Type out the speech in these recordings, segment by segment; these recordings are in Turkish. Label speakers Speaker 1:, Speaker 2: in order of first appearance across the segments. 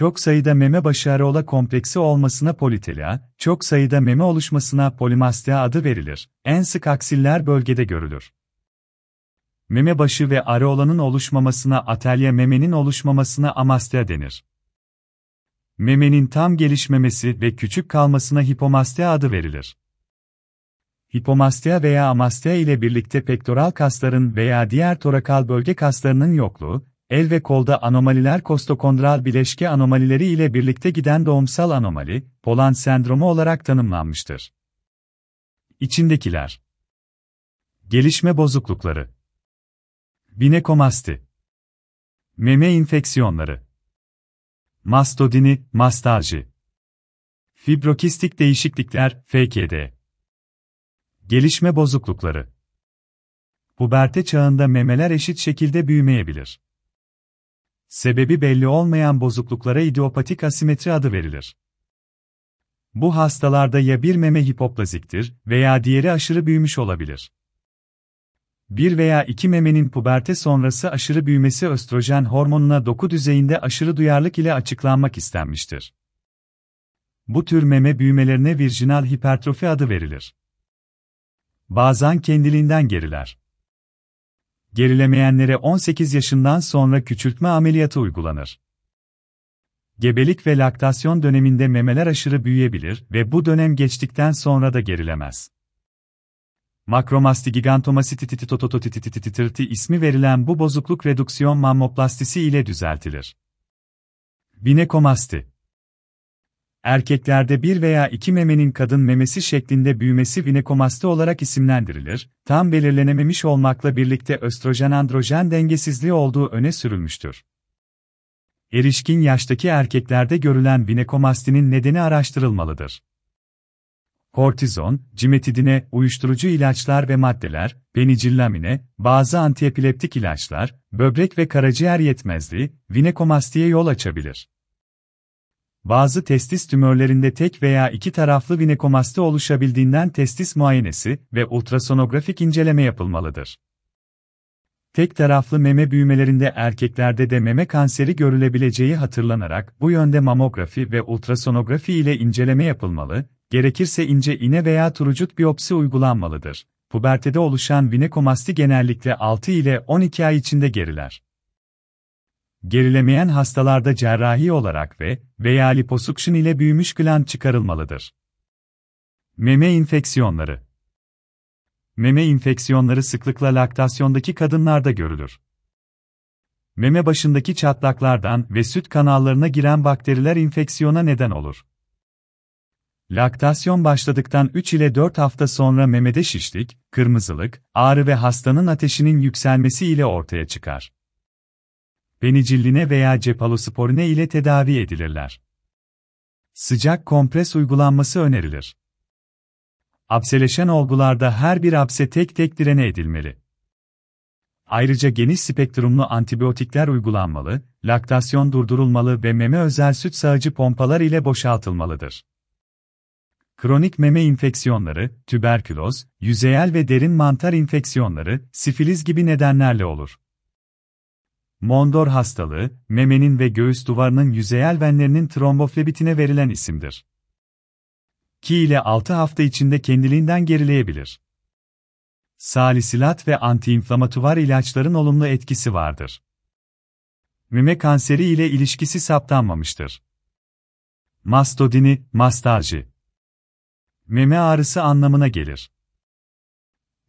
Speaker 1: çok sayıda meme başı areola kompleksi olmasına politelia, çok sayıda meme oluşmasına polimastia adı verilir. En sık aksiller bölgede görülür. Meme başı ve areolanın oluşmamasına atelya memenin oluşmamasına amastia denir. Memenin tam gelişmemesi ve küçük kalmasına hipomastia adı verilir. Hipomastia veya amastia ile birlikte pektoral kasların veya diğer torakal bölge kaslarının yokluğu, el ve kolda anomaliler kostokondral bileşke anomalileri ile birlikte giden doğumsal anomali, Poland sendromu olarak tanımlanmıştır. İçindekiler. Gelişme bozuklukları. Binekomasti. Meme infeksiyonları. Mastodini, mastalji. Fibrokistik değişiklikler, FKD Gelişme bozuklukları. Puberte çağında memeler eşit şekilde büyümeyebilir. Sebebi belli olmayan bozukluklara idiopatik asimetri adı verilir. Bu hastalarda ya bir meme hipoplaziktir veya diğeri aşırı büyümüş olabilir. Bir veya iki memenin puberte sonrası aşırı büyümesi östrojen hormonuna doku düzeyinde aşırı duyarlılık ile açıklanmak istenmiştir. Bu tür meme büyümelerine virginal hipertrofi adı verilir. Bazen kendiliğinden geriler. Gerilemeyenlere 18 yaşından sonra küçültme ameliyatı uygulanır. Gebelik ve laktasyon döneminde memeler aşırı büyüyebilir ve bu dönem geçtikten sonra da gerilemez. Makromasti gigantomasitititotototititititirti ismi verilen bu bozukluk redüksiyon mammoplastisi ile düzeltilir. Binekomasti Erkeklerde bir veya iki memenin kadın memesi şeklinde büyümesi vinekomasti olarak isimlendirilir, tam belirlenememiş olmakla birlikte östrojen-androjen dengesizliği olduğu öne sürülmüştür. Erişkin yaştaki erkeklerde görülen vinekomastinin nedeni araştırılmalıdır. Kortizon, cimetidine, uyuşturucu ilaçlar ve maddeler, penicillamine, bazı antiepileptik ilaçlar, böbrek ve karaciğer yetmezliği, vinekomastiye yol açabilir. Bazı testis tümörlerinde tek veya iki taraflı vinekomasti oluşabildiğinden testis muayenesi ve ultrasonografik inceleme yapılmalıdır. Tek taraflı meme büyümelerinde erkeklerde de meme kanseri görülebileceği hatırlanarak bu yönde mamografi ve ultrasonografi ile inceleme yapılmalı, gerekirse ince iğne veya turucut biyopsi uygulanmalıdır. Pubertede oluşan vinekomasti genellikle 6 ile 12 ay içinde geriler. Gerilemeyen hastalarda cerrahi olarak ve veya liposuction ile büyümüş gland çıkarılmalıdır. Meme infeksiyonları Meme infeksiyonları sıklıkla laktasyondaki kadınlarda görülür. Meme başındaki çatlaklardan ve süt kanallarına giren bakteriler infeksiyona neden olur. Laktasyon başladıktan 3 ile 4 hafta sonra memede şişlik, kırmızılık, ağrı ve hastanın ateşinin yükselmesi ile ortaya çıkar penicilline veya cephalosporine ile tedavi edilirler. Sıcak kompres uygulanması önerilir. Apseleşen olgularda her bir apse tek tek direne edilmeli. Ayrıca geniş spektrumlu antibiyotikler uygulanmalı, laktasyon durdurulmalı ve meme özel süt sağıcı pompalar ile boşaltılmalıdır. Kronik meme infeksiyonları, tüberküloz, yüzeyel ve derin mantar infeksiyonları, sifiliz gibi nedenlerle olur. Mondor hastalığı, memenin ve göğüs duvarının yüzeyel venlerinin tromboflebitine verilen isimdir. Ki ile 6 hafta içinde kendiliğinden gerileyebilir. Salisilat ve antiinflamatuvar ilaçların olumlu etkisi vardır. Meme kanseri ile ilişkisi saptanmamıştır. Mastodini, mastalji. Meme ağrısı anlamına gelir.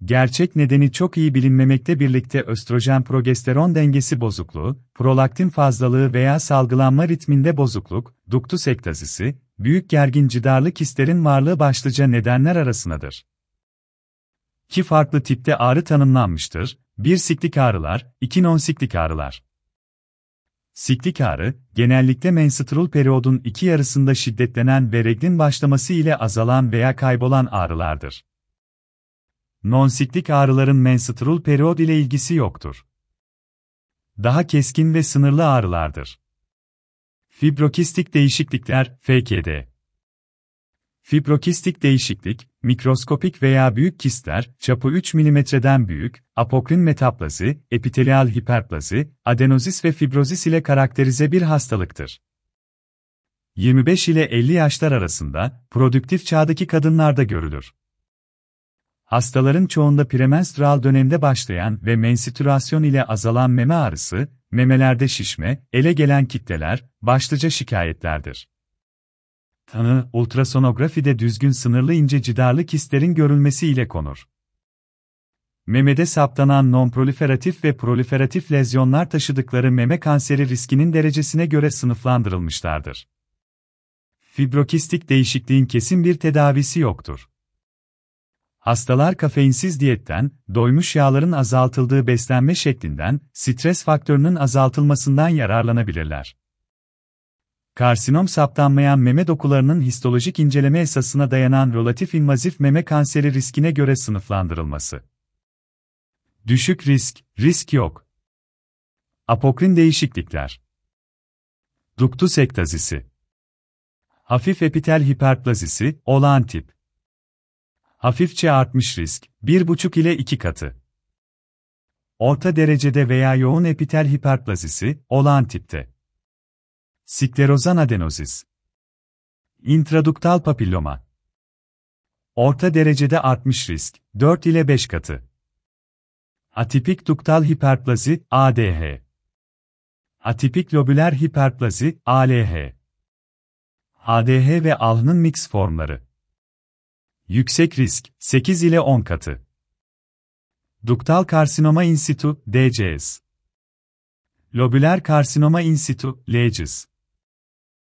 Speaker 1: Gerçek nedeni çok iyi bilinmemekte birlikte östrojen-progesteron dengesi bozukluğu, prolaktin fazlalığı veya salgılanma ritminde bozukluk, duktus ektazisi, büyük gergin cidarlı kistlerin varlığı başlıca nedenler arasındadır. İki farklı tipte ağrı tanımlanmıştır, bir siklik ağrılar, iki non-siklik ağrılar. Siklik ağrı, genellikle menstrual periyodun iki yarısında şiddetlenen ve reglin başlaması ile azalan veya kaybolan ağrılardır. Nonsiklik ağrıların menstrual periyod ile ilgisi yoktur. Daha keskin ve sınırlı ağrılardır. Fibrokistik değişiklikler, FKD. Fibrokistik değişiklik, mikroskopik veya büyük kistler, çapı 3 mm'den büyük, apokrin metaplazi, epitelial hiperplazi, adenozis ve fibrozis ile karakterize bir hastalıktır. 25 ile 50 yaşlar arasında, prodüktif çağdaki kadınlarda görülür. Hastaların çoğunda premenstrüel dönemde başlayan ve menstrüasyon ile azalan meme ağrısı, memelerde şişme, ele gelen kitleler, başlıca şikayetlerdir. Tanı, ultrasonografide düzgün sınırlı ince cidarlı kistlerin görülmesi ile konur. Memede saptanan nonproliferatif ve proliferatif lezyonlar taşıdıkları meme kanseri riskinin derecesine göre sınıflandırılmışlardır. Fibrokistik değişikliğin kesin bir tedavisi yoktur. Hastalar kafeinsiz diyetten, doymuş yağların azaltıldığı beslenme şeklinden, stres faktörünün azaltılmasından yararlanabilirler. Karsinom saptanmayan meme dokularının histolojik inceleme esasına dayanan relatif invazif meme kanseri riskine göre sınıflandırılması. Düşük risk, risk yok. Apokrin değişiklikler. Duktus ektazisi. Hafif epitel hiperplazisi, olağan tip. Hafifçe artmış risk, 1,5 ile 2 katı. Orta derecede veya yoğun epitel hiperplazisi, olağan tipte. Sklerozan adenozis. İntraduktal papilloma. Orta derecede artmış risk, 4 ile 5 katı. Atipik duktal hiperplazi, ADH. Atipik lobüler hiperplazi, ALH. ADH ve ALH'nın mix formları. Yüksek risk, 8 ile 10 katı. Duktal karsinoma in situ, DCS. Lobüler karsinoma in situ, LCS.